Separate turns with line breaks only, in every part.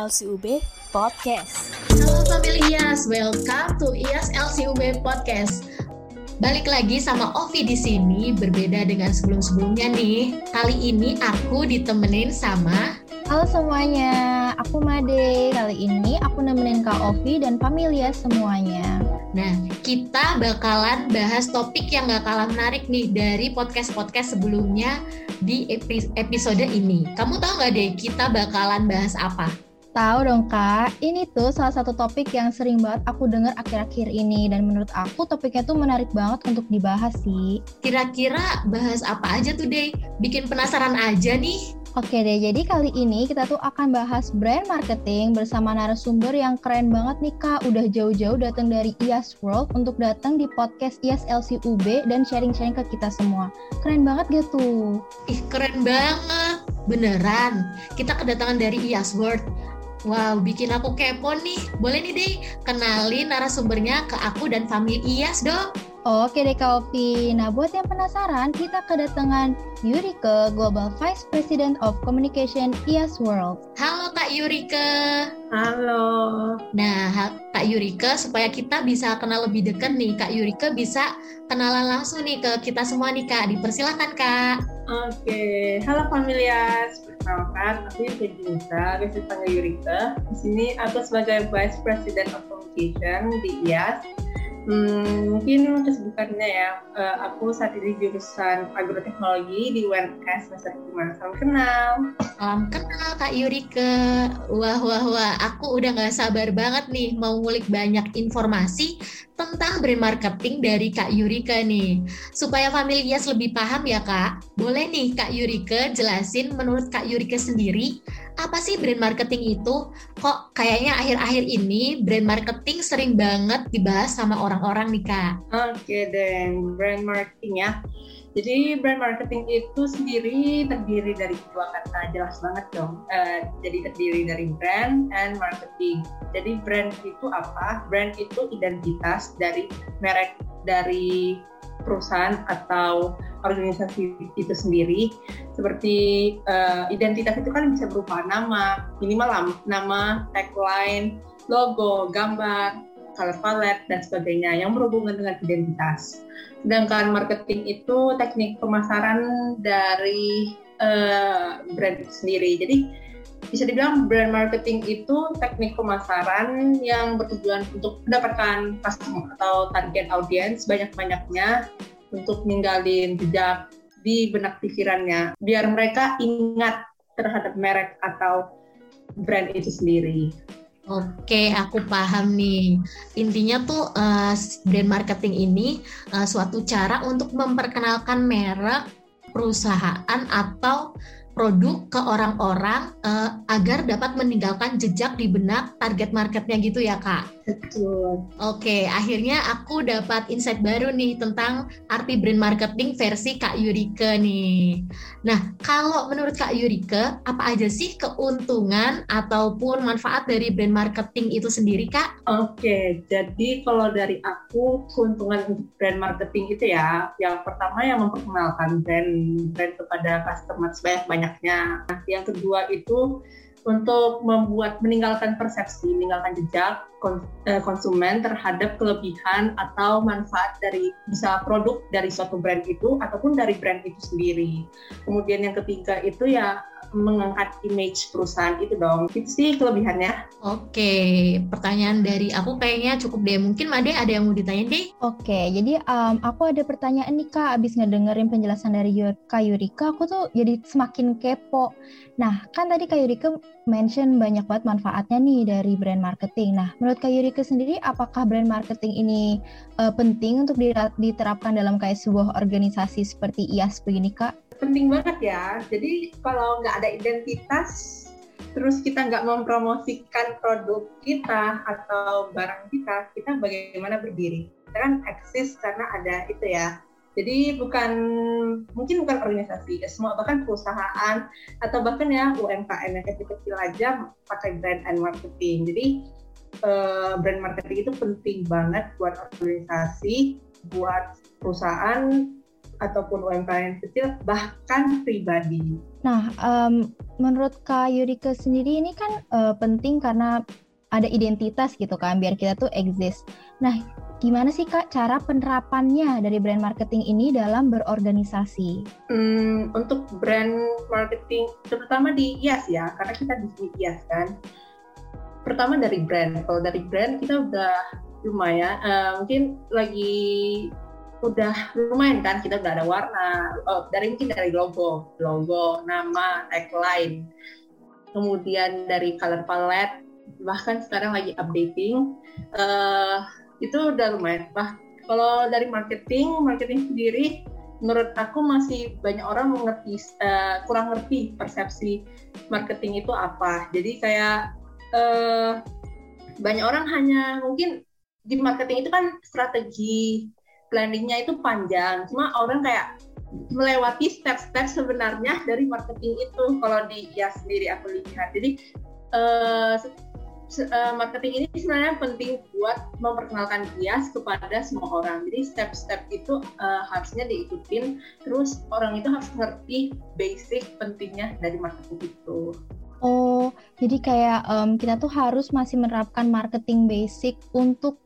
LCUB Podcast.
Halo family IAS, welcome to IAS LCUB Podcast. Balik lagi sama Ovi di sini, berbeda dengan sebelum-sebelumnya nih. Kali ini aku ditemenin sama
Halo semuanya, aku Made. Kali ini aku nemenin Kak Ovi dan familia semuanya.
Nah, kita bakalan bahas topik yang gak kalah menarik nih dari podcast-podcast sebelumnya di episode ini. Kamu tahu gak deh kita bakalan bahas apa?
Tahu dong kak, ini tuh salah satu topik yang sering banget aku dengar akhir-akhir ini dan menurut aku topiknya tuh menarik banget untuk dibahas sih.
Kira-kira bahas apa aja tuh deh? Bikin penasaran aja nih.
Oke deh, jadi kali ini kita tuh akan bahas brand marketing bersama narasumber yang keren banget nih Kak. Udah jauh-jauh datang dari IAS World untuk datang di podcast IAS LCUB dan sharing-sharing ke kita semua. Keren banget gak tuh?
Ih, keren banget. Beneran. Kita kedatangan dari IAS World. Wow, bikin aku kepo nih. Boleh nih deh kenalin narasumbernya ke aku dan family IAS dong.
Oke deh Kak Opi. Nah buat yang penasaran, kita kedatangan Yurike, Global Vice President of Communication IAS World.
Halo Kak Yurike.
Halo.
Nah Kak Yurike, supaya kita bisa kenal lebih dekat nih, Kak Yurike bisa kenalan langsung nih ke kita semua nih Kak. Dipersilakan Kak.
Oke, halo familias. Perkenalkan, aku Yurika Junisa, biasa dipanggil Yurika. Di sini aku sebagai Vice President of Communication di IAS Hmm, mungkin kesibukannya ya, uh, aku saat ini jurusan agroteknologi di UNS semester 5. Salam kenal.
Salam kenal Kak Yurike. Wah, wah, wah. Aku udah gak sabar banget nih mau ngulik banyak informasi tentang brand marketing dari Kak Yurika nih. Supaya familias lebih paham ya Kak, boleh nih Kak Yurika jelasin menurut Kak Yurika sendiri, apa sih brand marketing itu? Kok kayaknya akhir-akhir ini brand marketing sering banget dibahas sama orang-orang nih Kak?
Oke deh, brand marketing ya. Jadi brand marketing itu sendiri terdiri dari dua kata jelas banget dong. Uh, jadi terdiri dari brand and marketing. Jadi brand itu apa? Brand itu identitas dari merek dari perusahaan atau organisasi itu sendiri. Seperti uh, identitas itu kan bisa berupa nama, minimal nama, tagline, logo, gambar, color palette dan sebagainya yang berhubungan dengan identitas. Sedangkan marketing itu teknik pemasaran dari uh, brand itu sendiri. Jadi bisa dibilang brand marketing itu teknik pemasaran yang bertujuan untuk mendapatkan customer atau target audience banyak-banyaknya untuk ninggalin jejak di benak pikirannya biar mereka ingat terhadap merek atau brand itu sendiri.
Oke, aku paham nih. Intinya tuh uh, brand marketing ini uh, suatu cara untuk memperkenalkan merek, perusahaan atau produk ke orang-orang uh, agar dapat meninggalkan jejak di benak target marketnya gitu ya kak?
Betul.
Oke, akhirnya aku dapat insight baru nih tentang arti brand marketing versi Kak Yurike nih. Nah, kalau menurut Kak Yurike, apa aja sih keuntungan ataupun manfaat dari brand marketing itu sendiri Kak?
Oke, jadi kalau dari aku keuntungan brand marketing itu ya, yang pertama yang memperkenalkan brand brand kepada customer sebanyak-banyak banyaknya. Nah, yang kedua itu untuk membuat meninggalkan persepsi, meninggalkan jejak konsumen terhadap kelebihan atau manfaat dari bisa produk dari suatu brand itu ataupun dari brand itu sendiri. Kemudian yang ketiga itu ya mengangkat image perusahaan itu dong. Itu sih kelebihannya.
Oke, pertanyaan dari aku kayaknya cukup deh. Mungkin Made ada yang mau ditanya deh?
Oke, jadi um, aku ada pertanyaan nih Kak, abis ngedengerin penjelasan dari Kak Yurika, aku tuh jadi semakin kepo. Nah, kan tadi Kak Yurika mention banyak banget manfaatnya nih dari brand marketing. Nah, menurut Kak Yurika sendiri, apakah brand marketing ini uh, penting untuk diterapkan dalam kayak sebuah organisasi seperti IAS begini Kak?
penting banget ya. Jadi kalau nggak ada identitas, terus kita nggak mempromosikan produk kita atau barang kita, kita bagaimana berdiri? Kita kan eksis karena ada itu ya. Jadi bukan mungkin bukan organisasi, ya semua bahkan perusahaan atau bahkan ya UMKM yang kecil-kecil aja pakai brand and marketing. Jadi uh, brand marketing itu penting banget buat organisasi, buat perusahaan ataupun UMKM kecil bahkan pribadi.
Nah, um, menurut Kak Yurika sendiri ini kan uh, penting karena ada identitas gitu kan, biar kita tuh exist. Nah, gimana sih Kak cara penerapannya dari brand marketing ini dalam berorganisasi?
Hmm, untuk brand marketing, terutama di IAS ya, karena kita di IAS kan. Pertama dari brand, kalau dari brand kita udah lumayan, uh, mungkin lagi udah lumayan kan kita udah ada warna oh, dari mungkin dari logo logo nama tagline kemudian dari color palette bahkan sekarang lagi updating uh, itu udah lumayan. Bah kalau dari marketing marketing sendiri menurut aku masih banyak orang mengerti uh, kurang ngerti persepsi marketing itu apa. Jadi kayak uh, banyak orang hanya mungkin di marketing itu kan strategi planningnya itu panjang. Cuma orang kayak melewati step-step sebenarnya dari marketing itu kalau di ya sendiri aku lihat. Jadi uh, marketing ini sebenarnya penting buat memperkenalkan bias kepada semua orang. Jadi step-step itu uh, harusnya diikutin, terus orang itu harus ngerti basic pentingnya dari marketing itu.
Oh, jadi kayak um, kita tuh harus masih menerapkan marketing basic untuk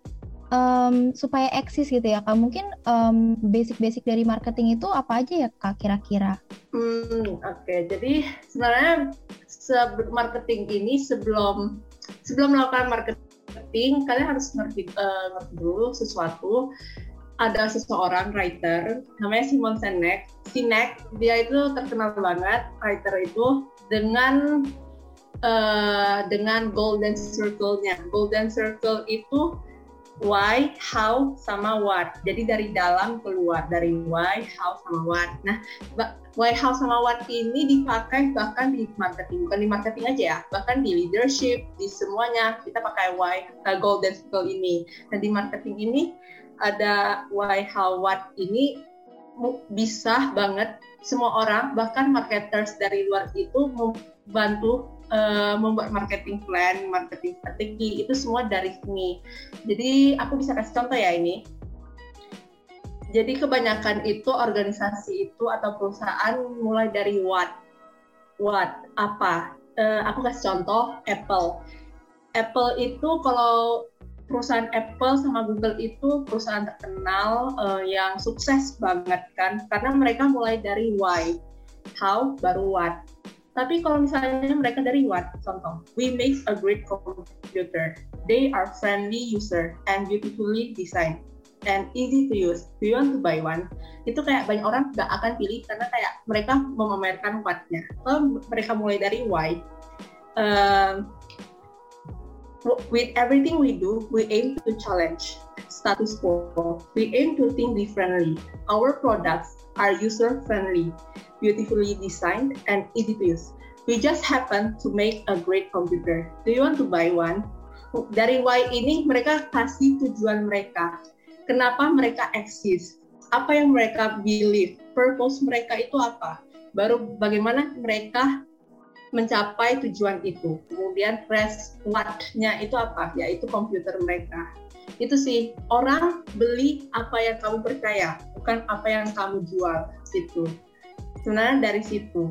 um, supaya eksis gitu ya kak mungkin um, basic-basic dari marketing itu apa aja ya kak kira-kira?
Hmm, Oke okay. jadi sebenarnya marketing ini sebelum sebelum melakukan marketing kalian harus ngerti, uh, ngerti dulu sesuatu. Ada seseorang writer namanya Simon Sinek. Sinek dia itu terkenal banget writer itu dengan uh, dengan golden circle-nya. Golden circle itu why, how, sama what. Jadi dari dalam keluar, dari why, how, sama what. Nah, why, how, sama what ini dipakai bahkan di marketing, bukan di marketing aja ya, bahkan di leadership, di semuanya kita pakai why, uh, golden circle ini. Dan di marketing ini ada why, how, what ini bisa banget semua orang, bahkan marketers dari luar itu membantu uh, membuat marketing plan, marketing strategi itu semua dari sini. Jadi aku bisa kasih contoh ya ini. Jadi kebanyakan itu organisasi itu atau perusahaan mulai dari what, what apa. Uh, aku kasih contoh Apple. Apple itu kalau perusahaan Apple sama Google itu perusahaan terkenal uh, yang sukses banget kan karena mereka mulai dari why, how baru what tapi kalau misalnya mereka dari what? Contoh, we make a great computer. They are friendly user and beautifully designed and easy to use. Do you want to buy one? Itu kayak banyak orang gak akan pilih karena kayak mereka memamerkan what-nya. Kalau mereka mulai dari why, um, with everything we do, we aim to challenge status quo. We aim to think differently. Our products are user friendly beautifully designed and easy to use. We just happen to make a great computer. Do you want to buy one? Dari Y ini mereka kasih tujuan mereka. Kenapa mereka eksis? Apa yang mereka believe? Purpose mereka itu apa? Baru bagaimana mereka mencapai tujuan itu. Kemudian rest what-nya itu apa? Yaitu komputer mereka. Itu sih orang beli apa yang kamu percaya, bukan apa yang kamu jual gitu sebenarnya dari situ.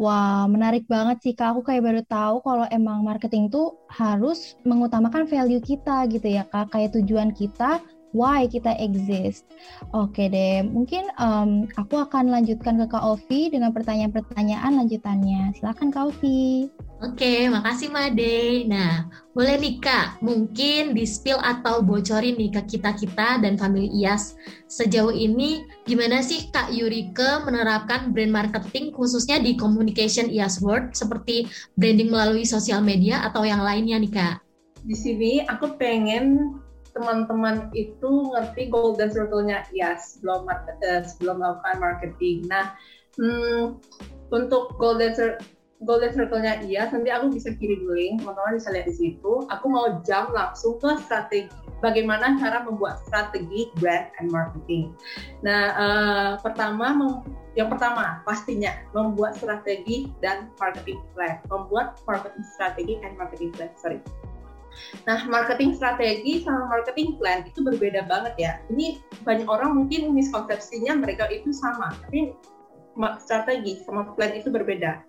Wah, menarik banget sih Kak. Aku kayak baru tahu kalau emang marketing tuh harus mengutamakan value kita gitu ya Kak. Kayak tujuan kita, why kita exist. Oke deh, mungkin um, aku akan lanjutkan ke Kak Ovi dengan pertanyaan-pertanyaan lanjutannya. Silakan Kak Ovi.
Oke, makasih Made. Nah, boleh nih Kak, mungkin di spill atau bocorin nih ke kita-kita dan family IAS. Sejauh ini, gimana sih Kak Yurike menerapkan brand marketing khususnya di communication IAS World seperti branding melalui sosial media atau yang lainnya nih Kak?
Di sini aku pengen teman-teman itu ngerti golden circle-nya IAS sebelum, uh, sebelum melakukan marketing. Nah, hmm, untuk golden circle golden circle-nya iya, nanti aku bisa kirim link, teman-teman bisa lihat di situ. Aku mau jam langsung ke strategi, bagaimana cara membuat strategi brand and marketing. Nah, uh, pertama, yang pertama pastinya membuat strategi dan marketing plan, membuat marketing strategi and marketing plan. Sorry. Nah, marketing strategi sama marketing plan itu berbeda banget ya. Ini banyak orang mungkin miskonsepsinya mereka itu sama, tapi strategi sama plan itu berbeda.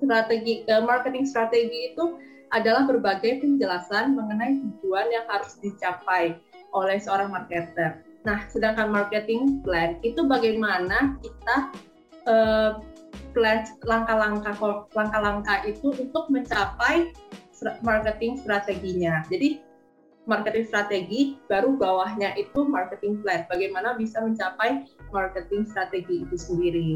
Strategi uh, marketing strategi itu adalah berbagai penjelasan mengenai tujuan yang harus dicapai oleh seorang marketer. Nah, sedangkan marketing plan itu bagaimana kita uh, plan langkah-langkah langkah-langkah itu untuk mencapai marketing strateginya. Jadi marketing strategi baru bawahnya itu marketing plan. Bagaimana bisa mencapai marketing strategi itu sendiri.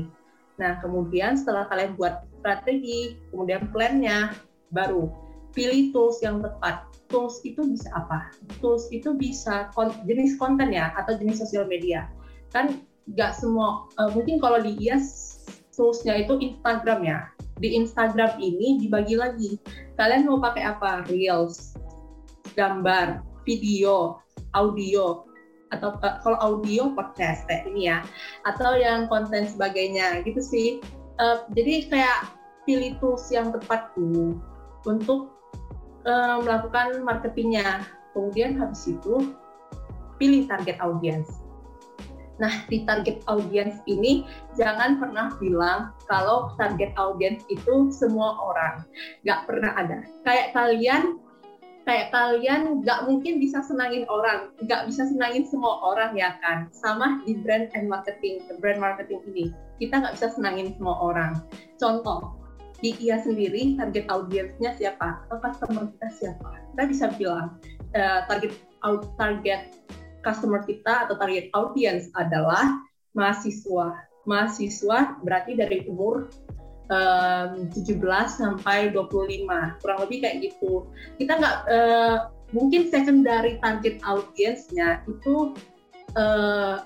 Nah, kemudian setelah kalian buat strategi, kemudian plannya, baru pilih tools yang tepat. Tools itu bisa apa? Tools itu bisa kon jenis konten ya, atau jenis sosial media. Kan nggak semua, uh, mungkin kalau di IAS toolsnya itu Instagram ya. Di Instagram ini dibagi lagi. Kalian mau pakai apa? Reels, gambar, video, audio, atau uh, kalau audio podcast kayak ini ya, atau yang konten sebagainya gitu sih. Uh, jadi kayak pilih tools yang tepat tuh untuk uh, melakukan marketingnya. Kemudian habis itu pilih target audience. Nah, di target audience ini jangan pernah bilang kalau target audience itu semua orang. Nggak pernah ada. Kayak kalian kayak kalian nggak mungkin bisa senangin orang, nggak bisa senangin semua orang ya kan. Sama di brand and marketing, brand marketing ini, kita nggak bisa senangin semua orang. Contoh, di IA sendiri target audiensnya siapa atau customer kita siapa? Kita bisa bilang uh, target target customer kita atau target audience adalah mahasiswa. Mahasiswa berarti dari umur um, 17 sampai 25, kurang lebih kayak gitu. Kita nggak uh, mungkin secondary target audience-nya itu uh,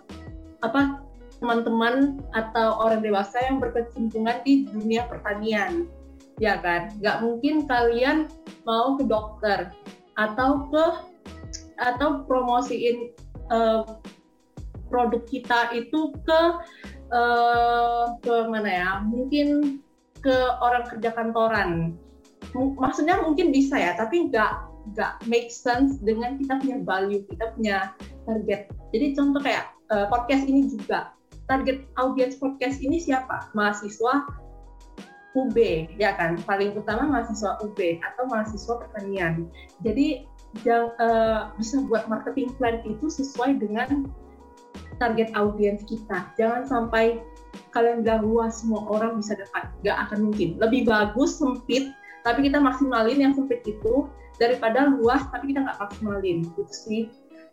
apa teman-teman atau orang dewasa yang berkecimpungan di dunia pertanian ya kan nggak mungkin kalian mau ke dokter atau ke atau promosiin uh, produk kita itu ke uh, ke mana ya? Mungkin ke orang kerja kantoran. M maksudnya mungkin bisa ya tapi nggak nggak make sense dengan kita punya value kita punya target. Jadi contoh kayak uh, podcast ini juga. Target audience podcast ini siapa? Mahasiswa UB ya kan? Paling utama mahasiswa UB atau mahasiswa pertanian. Jadi yang uh, bisa buat marketing plan itu sesuai dengan target audiens kita. Jangan sampai kalian bilang luas semua orang bisa dapat, nggak akan mungkin. Lebih bagus sempit, tapi kita maksimalin yang sempit itu daripada luas tapi kita nggak maksimalin, gitu sih.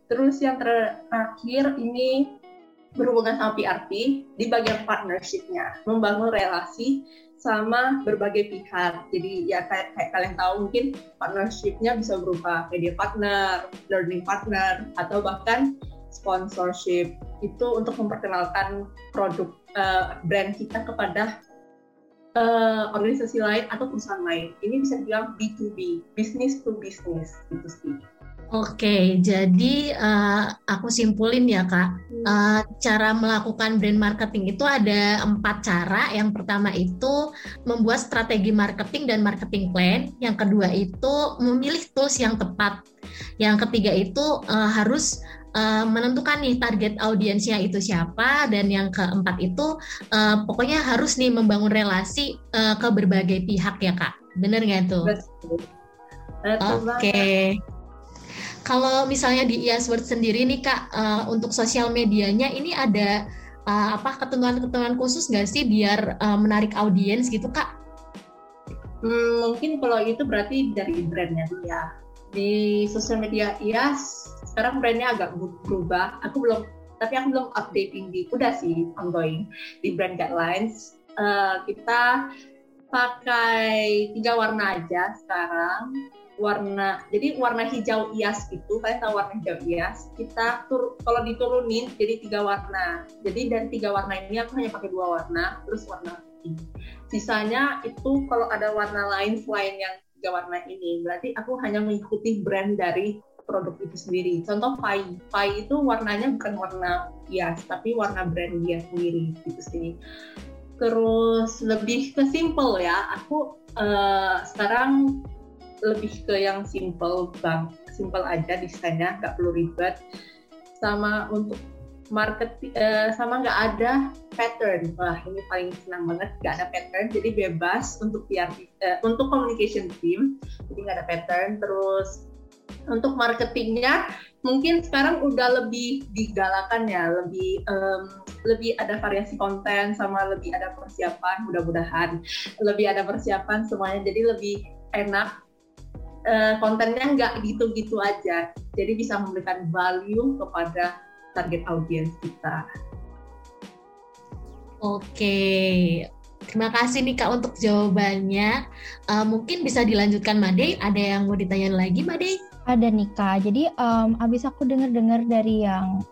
Terus yang terakhir ini berhubungan sama PRP di bagian partnershipnya, membangun relasi sama berbagai pihak. Jadi ya kayak, kayak kalian tahu mungkin partnershipnya bisa berupa media partner, learning partner, atau bahkan sponsorship itu untuk memperkenalkan produk uh, brand kita kepada uh, organisasi lain atau perusahaan lain. Ini bisa dibilang B2B, business to business gitu sih.
Oke, jadi uh, aku simpulin ya kak, uh, cara melakukan brand marketing itu ada empat cara. Yang pertama itu membuat strategi marketing dan marketing plan. Yang kedua itu memilih tools yang tepat. Yang ketiga itu uh, harus uh, menentukan nih target audiensnya itu siapa. Dan yang keempat itu uh, pokoknya harus nih membangun relasi uh, ke berbagai pihak ya kak. Bener nggak tuh? Oke. Okay. Kalau misalnya di IASWord sendiri nih Kak, uh, untuk sosial medianya ini ada uh, apa ketentuan-ketentuan khusus nggak sih biar uh, menarik audiens gitu Kak?
Hmm, mungkin kalau itu berarti dari brandnya dulu ya. Di sosial media IAS sekarang brandnya agak berubah. Aku belum, tapi aku belum updating di, udah sih ongoing di brand guidelines. Uh, kita pakai tiga warna aja sekarang warna jadi warna hijau ias itu kalian tahu warna hijau ias kita tur kalau diturunin jadi tiga warna. Jadi dari tiga warna ini aku hanya pakai dua warna terus warna putih. Sisanya itu kalau ada warna lain selain yang tiga warna ini berarti aku hanya mengikuti brand dari produk itu sendiri. Contoh Pai. Pai itu warnanya bukan warna hias tapi warna brand dia sendiri gitu sih. Terus lebih ke simple ya aku uh, sekarang lebih ke yang simple bang simple aja desainnya nggak perlu ribet. Sama untuk market uh, sama nggak ada pattern. Wah ini paling senang banget nggak ada pattern jadi bebas untuk PR uh, eh, untuk communication team jadi nggak ada pattern. Terus untuk marketingnya mungkin sekarang udah lebih digalakan ya lebih um, lebih ada variasi konten sama lebih ada persiapan mudah-mudahan. Lebih ada persiapan semuanya jadi lebih enak uh, kontennya nggak gitu-gitu aja jadi bisa memberikan value kepada target audiens kita
oke Terima kasih nih Kak untuk jawabannya. Uh, mungkin bisa dilanjutkan Made. Ada yang mau ditanyain lagi Made?
Ada nih Kak. Jadi um, abis aku dengar-dengar dari yang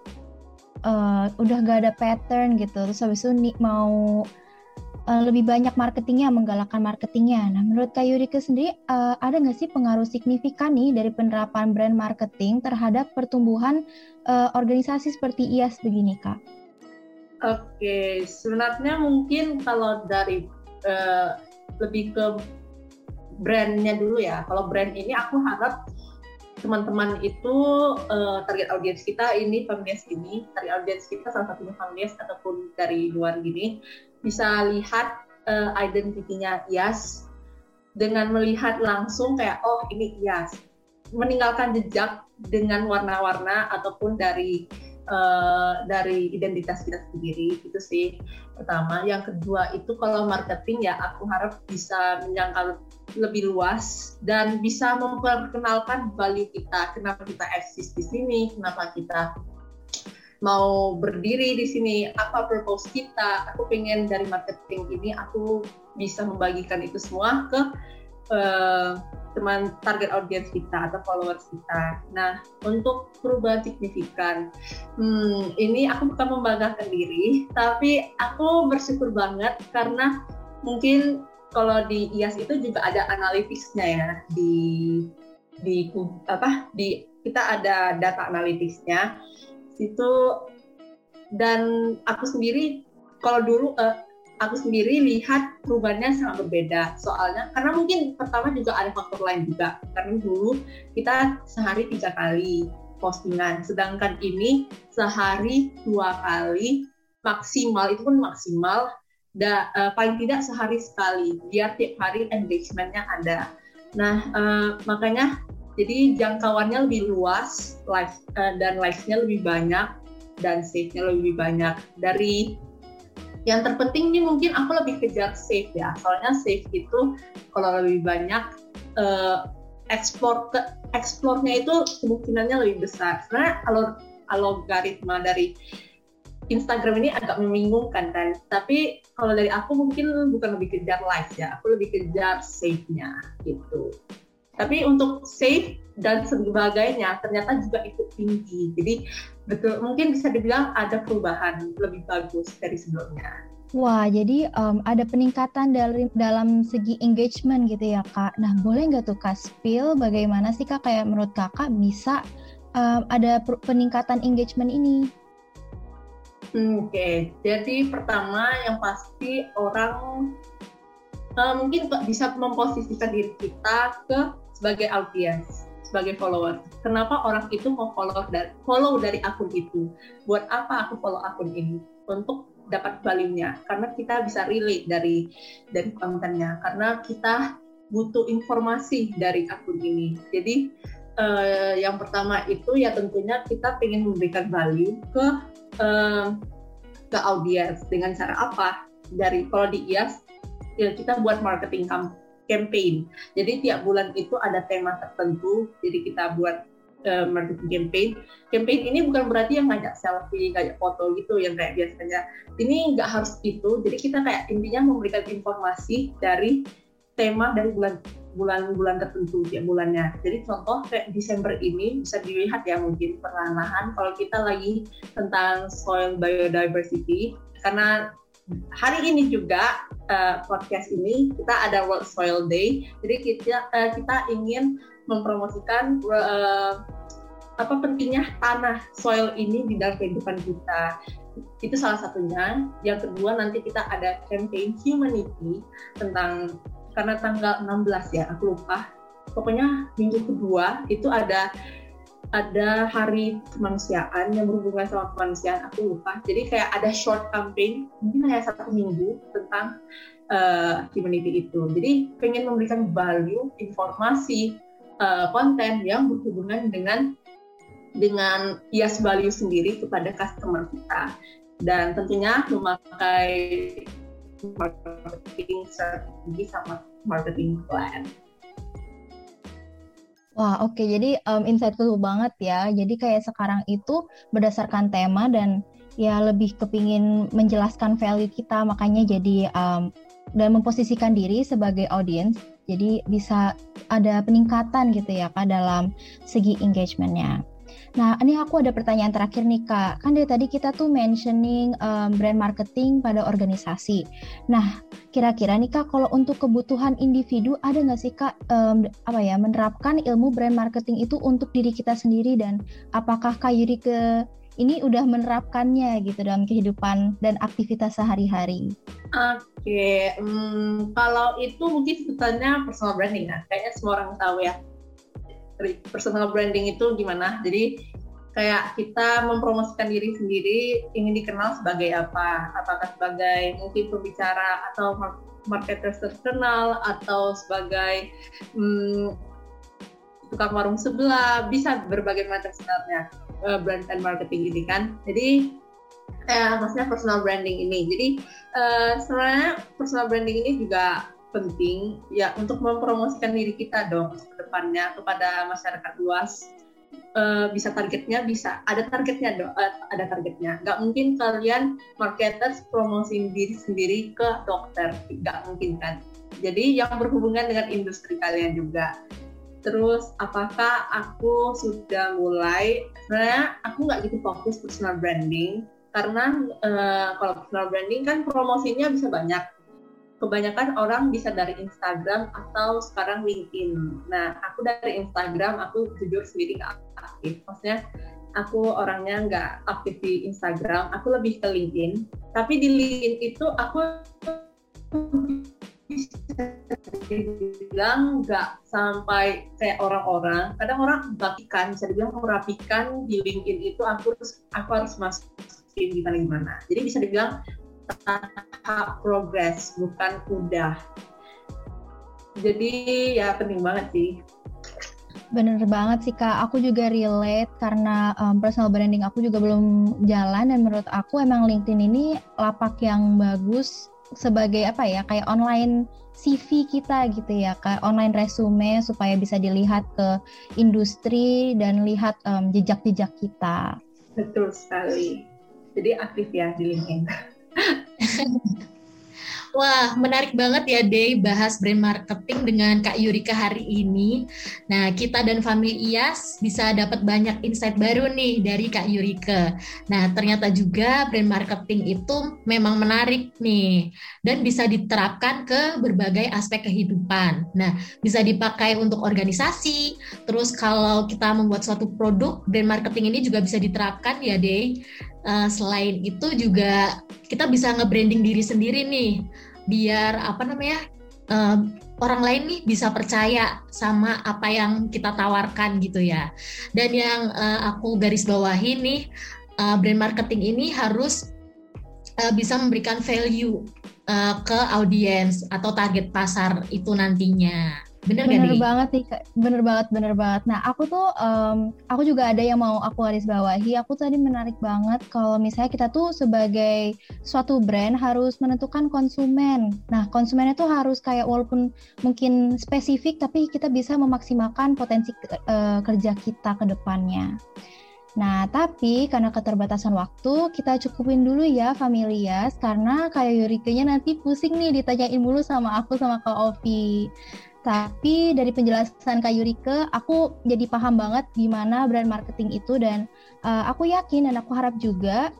uh, udah gak ada pattern gitu. Terus habis itu nih mau uh, lebih banyak marketingnya, menggalakkan marketingnya. Nah, menurut Kak Yurika sendiri, uh, ada nggak sih pengaruh signifikan nih dari penerapan brand marketing terhadap pertumbuhan uh, organisasi seperti IAS begini, Kak?
Oke, sebenarnya mungkin kalau dari uh, lebih ke brandnya dulu ya. Kalau brand ini aku harap teman-teman itu uh, target audiens kita ini familias ini, target audiens kita salah satunya familias ataupun dari luar gini bisa lihat uh, identitinya IAS dengan melihat langsung kayak oh ini IAS meninggalkan jejak dengan warna-warna ataupun dari uh, dari identitas kita sendiri itu sih. Pertama. Yang kedua itu kalau marketing ya aku harap bisa menjangkau lebih luas dan bisa memperkenalkan value kita kenapa kita eksis di sini kenapa kita mau berdiri di sini apa purpose kita? Aku pengen dari marketing ini aku bisa membagikan itu semua ke uh, teman target audience kita atau followers kita. Nah untuk perubahan signifikan hmm, ini aku bukan membanggakan diri tapi aku bersyukur banget karena mungkin kalau di IAS itu juga ada analitisnya ya di di apa di kita ada data analitisnya situ. Dan aku sendiri kalau dulu uh, aku sendiri lihat perubahannya sangat berbeda. Soalnya karena mungkin pertama juga ada faktor lain juga. Karena dulu kita sehari tiga kali postingan sedangkan ini sehari dua kali maksimal itu pun maksimal. Da, uh, paling tidak sehari sekali biar tiap hari engagementnya ada. Nah uh, makanya jadi jangkauannya lebih luas, live uh, dan live-nya lebih banyak dan save-nya lebih banyak. Dari yang terpenting nih mungkin aku lebih kejar save ya. Soalnya save itu kalau lebih banyak uh, ekspor ke eksplornya itu kemungkinannya lebih besar. Sebenarnya kalau algoritma dari Instagram ini agak membingungkan kan. Tapi kalau dari aku mungkin bukan lebih kejar live ya, aku lebih kejar save-nya gitu. Tapi untuk safe dan sebagainya ternyata juga ikut tinggi. Jadi betul mungkin bisa dibilang ada perubahan lebih bagus dari sebelumnya.
Wah, jadi um, ada peningkatan dari, dalam segi engagement gitu ya kak. Nah, boleh nggak tuh kak spill bagaimana sih kak kayak menurut kakak bisa um, ada peningkatan engagement ini?
Oke, okay. jadi pertama yang pasti orang uh, mungkin bisa memposisikan diri kita ke sebagai audiens, sebagai follower. Kenapa orang itu mau follow dari follow dari akun itu? Buat apa aku follow akun ini? Untuk dapat value-nya. Karena kita bisa relate dari dari kontennya. Karena kita butuh informasi dari akun ini. Jadi uh, yang pertama itu ya tentunya kita ingin memberikan value ke uh, ke audiens dengan cara apa? Dari kalau di IAS ya kita buat marketing campaign. Jadi tiap bulan itu ada tema tertentu. Jadi kita buat uh, marketing campaign. Campaign ini bukan berarti yang ngajak selfie, ngajak foto gitu yang kayak biasanya. Ini nggak harus itu. Jadi kita kayak intinya memberikan informasi dari tema dari bulan bulan-bulan tertentu tiap bulannya. Jadi contoh kayak Desember ini bisa dilihat ya mungkin perlahan-lahan kalau kita lagi tentang soil biodiversity karena hari ini juga uh, podcast ini kita ada World Soil Day. Jadi kita uh, kita ingin mempromosikan uh, apa pentingnya tanah soil ini di dalam kehidupan kita. Itu salah satunya. Yang kedua nanti kita ada campaign humanity tentang karena tanggal 16 ya, aku lupa pokoknya minggu kedua itu ada ada hari kemanusiaan yang berhubungan sama kemanusiaan aku lupa. Jadi kayak ada short campaign mungkin hanya satu minggu tentang uh, humanity itu. Jadi pengen memberikan value informasi uh, konten yang berhubungan dengan dengan IAS value sendiri kepada customer kita. Dan tentunya memakai marketing strategi sama marketing plan.
Wah, oke. Okay. Jadi um, insightful banget ya. Jadi kayak sekarang itu berdasarkan tema dan ya lebih kepingin menjelaskan value kita, makanya jadi um, dan memposisikan diri sebagai audience. Jadi bisa ada peningkatan gitu ya kak dalam segi engagementnya. Nah, ini aku ada pertanyaan terakhir nih Kak. Kan dari tadi kita tuh mentioning um, brand marketing pada organisasi. Nah, kira-kira nih Kak, kalau untuk kebutuhan individu ada nggak sih Kak um, apa ya menerapkan ilmu brand marketing itu untuk diri kita sendiri dan apakah Kak Yuri ke ini udah menerapkannya gitu dalam kehidupan dan aktivitas sehari-hari?
Oke, okay. hmm, kalau itu mungkin sebetulnya personal branding kan, kayaknya semua orang tahu ya personal branding itu gimana? Jadi kayak kita mempromosikan diri sendiri ingin dikenal sebagai apa? Apakah sebagai mungkin pembicara atau marketer terkenal atau sebagai hmm, tukang warung sebelah bisa berbagai macam sebenarnya uh, brand and marketing ini kan? Jadi eh, maksudnya personal branding ini. Jadi uh, sebenarnya personal branding ini juga penting ya untuk mempromosikan diri kita dong ke depannya kepada masyarakat luas. Uh, bisa targetnya bisa ada targetnya dong uh, ada targetnya. Nggak mungkin kalian marketers promosi diri sendiri ke dokter nggak mungkin kan. Jadi yang berhubungan dengan industri kalian juga. Terus apakah aku sudah mulai? Sebenarnya aku nggak gitu fokus personal branding karena uh, kalau personal branding kan promosinya bisa banyak kebanyakan orang bisa dari Instagram atau sekarang LinkedIn. Nah, aku dari Instagram, aku jujur sendiri nggak aktif. Maksudnya, aku orangnya nggak aktif di Instagram, aku lebih ke LinkedIn. Tapi di LinkedIn itu aku bilang nggak sampai kayak orang-orang. Kadang orang bagikan, bisa dibilang merapikan di LinkedIn itu aku harus aku harus masukin gimana gimana. Jadi bisa dibilang tahap progres bukan udah jadi ya penting banget sih
Bener banget sih kak, aku juga relate karena um, personal branding aku juga belum jalan dan menurut aku emang LinkedIn ini lapak yang bagus sebagai apa ya kayak online CV kita gitu ya kayak online resume supaya bisa dilihat ke industri dan lihat um, jejak-jejak kita.
Betul sekali. Jadi aktif ya di LinkedIn.
Wah, menarik banget ya Day bahas brand marketing dengan Kak Yurika hari ini. Nah, kita dan Family IAS bisa dapat banyak insight baru nih dari Kak Yurika. Nah, ternyata juga brand marketing itu memang menarik nih dan bisa diterapkan ke berbagai aspek kehidupan. Nah, bisa dipakai untuk organisasi, terus kalau kita membuat suatu produk, brand marketing ini juga bisa diterapkan ya Day uh, selain itu juga kita bisa nge-branding diri sendiri nih biar apa namanya uh, orang lain nih bisa percaya sama apa yang kita tawarkan gitu ya. Dan yang uh, aku garis bawahi nih uh, brand marketing ini harus uh, bisa memberikan value uh, ke audiens atau target pasar itu nantinya Bener,
bener gak, banget nih, bener banget, bener banget. Nah, aku tuh, um, aku juga ada yang mau aku garis bawahi. Aku tadi menarik banget kalau misalnya kita tuh sebagai suatu brand harus menentukan konsumen. Nah, konsumennya tuh harus kayak walaupun mungkin spesifik, tapi kita bisa memaksimalkan potensi uh, kerja kita ke depannya. Nah, tapi karena keterbatasan waktu, kita cukupin dulu ya familias, karena kayak Yurikenya nanti pusing nih ditanyain mulu sama aku sama Kak Ovi. Tapi dari penjelasan Kak Yurike, aku jadi paham banget gimana brand marketing itu dan uh, aku yakin dan aku harap juga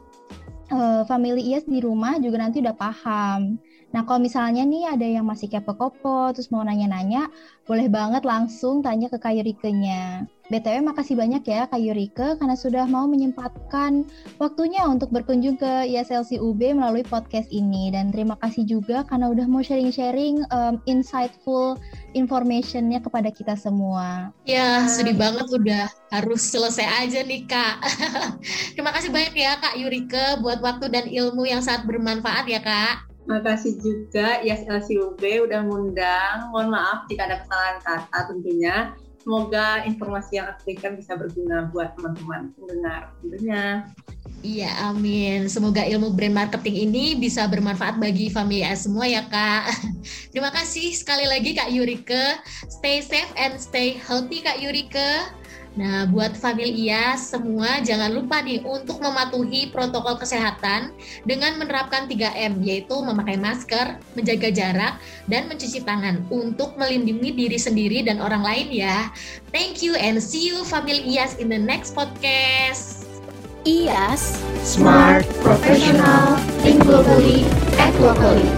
uh, family IAS di rumah juga nanti udah paham. Nah, kalau misalnya nih ada yang masih kepo-kepo, terus mau nanya-nanya, boleh banget langsung tanya ke Kak Yurike-nya. BTW makasih banyak ya Kak Yurike karena sudah mau menyempatkan waktunya untuk berkunjung ke ISLC UB melalui podcast ini. Dan terima kasih juga karena udah mau sharing-sharing um, insightful informationnya kepada kita semua.
Ya, sedih banget udah harus selesai aja nih Kak. terima kasih banyak ya Kak Yurike buat waktu dan ilmu yang sangat bermanfaat ya Kak.
Makasih juga ISLCUB udah ngundang. Mohon maaf jika ada kesalahan kata tentunya. Semoga informasi yang aku berikan bisa berguna buat teman-teman pendengar tentunya.
Iya, amin. Semoga ilmu brand marketing ini bisa bermanfaat bagi family semua ya, Kak. Terima kasih sekali lagi Kak Yurike. Stay safe and stay healthy Kak Yurike. Nah, buat familia semua jangan lupa nih untuk mematuhi protokol kesehatan dengan menerapkan 3M yaitu memakai masker, menjaga jarak, dan mencuci tangan untuk melindungi diri sendiri dan orang lain ya. Thank you and see you family IAS in the next podcast.
IAS Smart Professional Think Globally Act Locally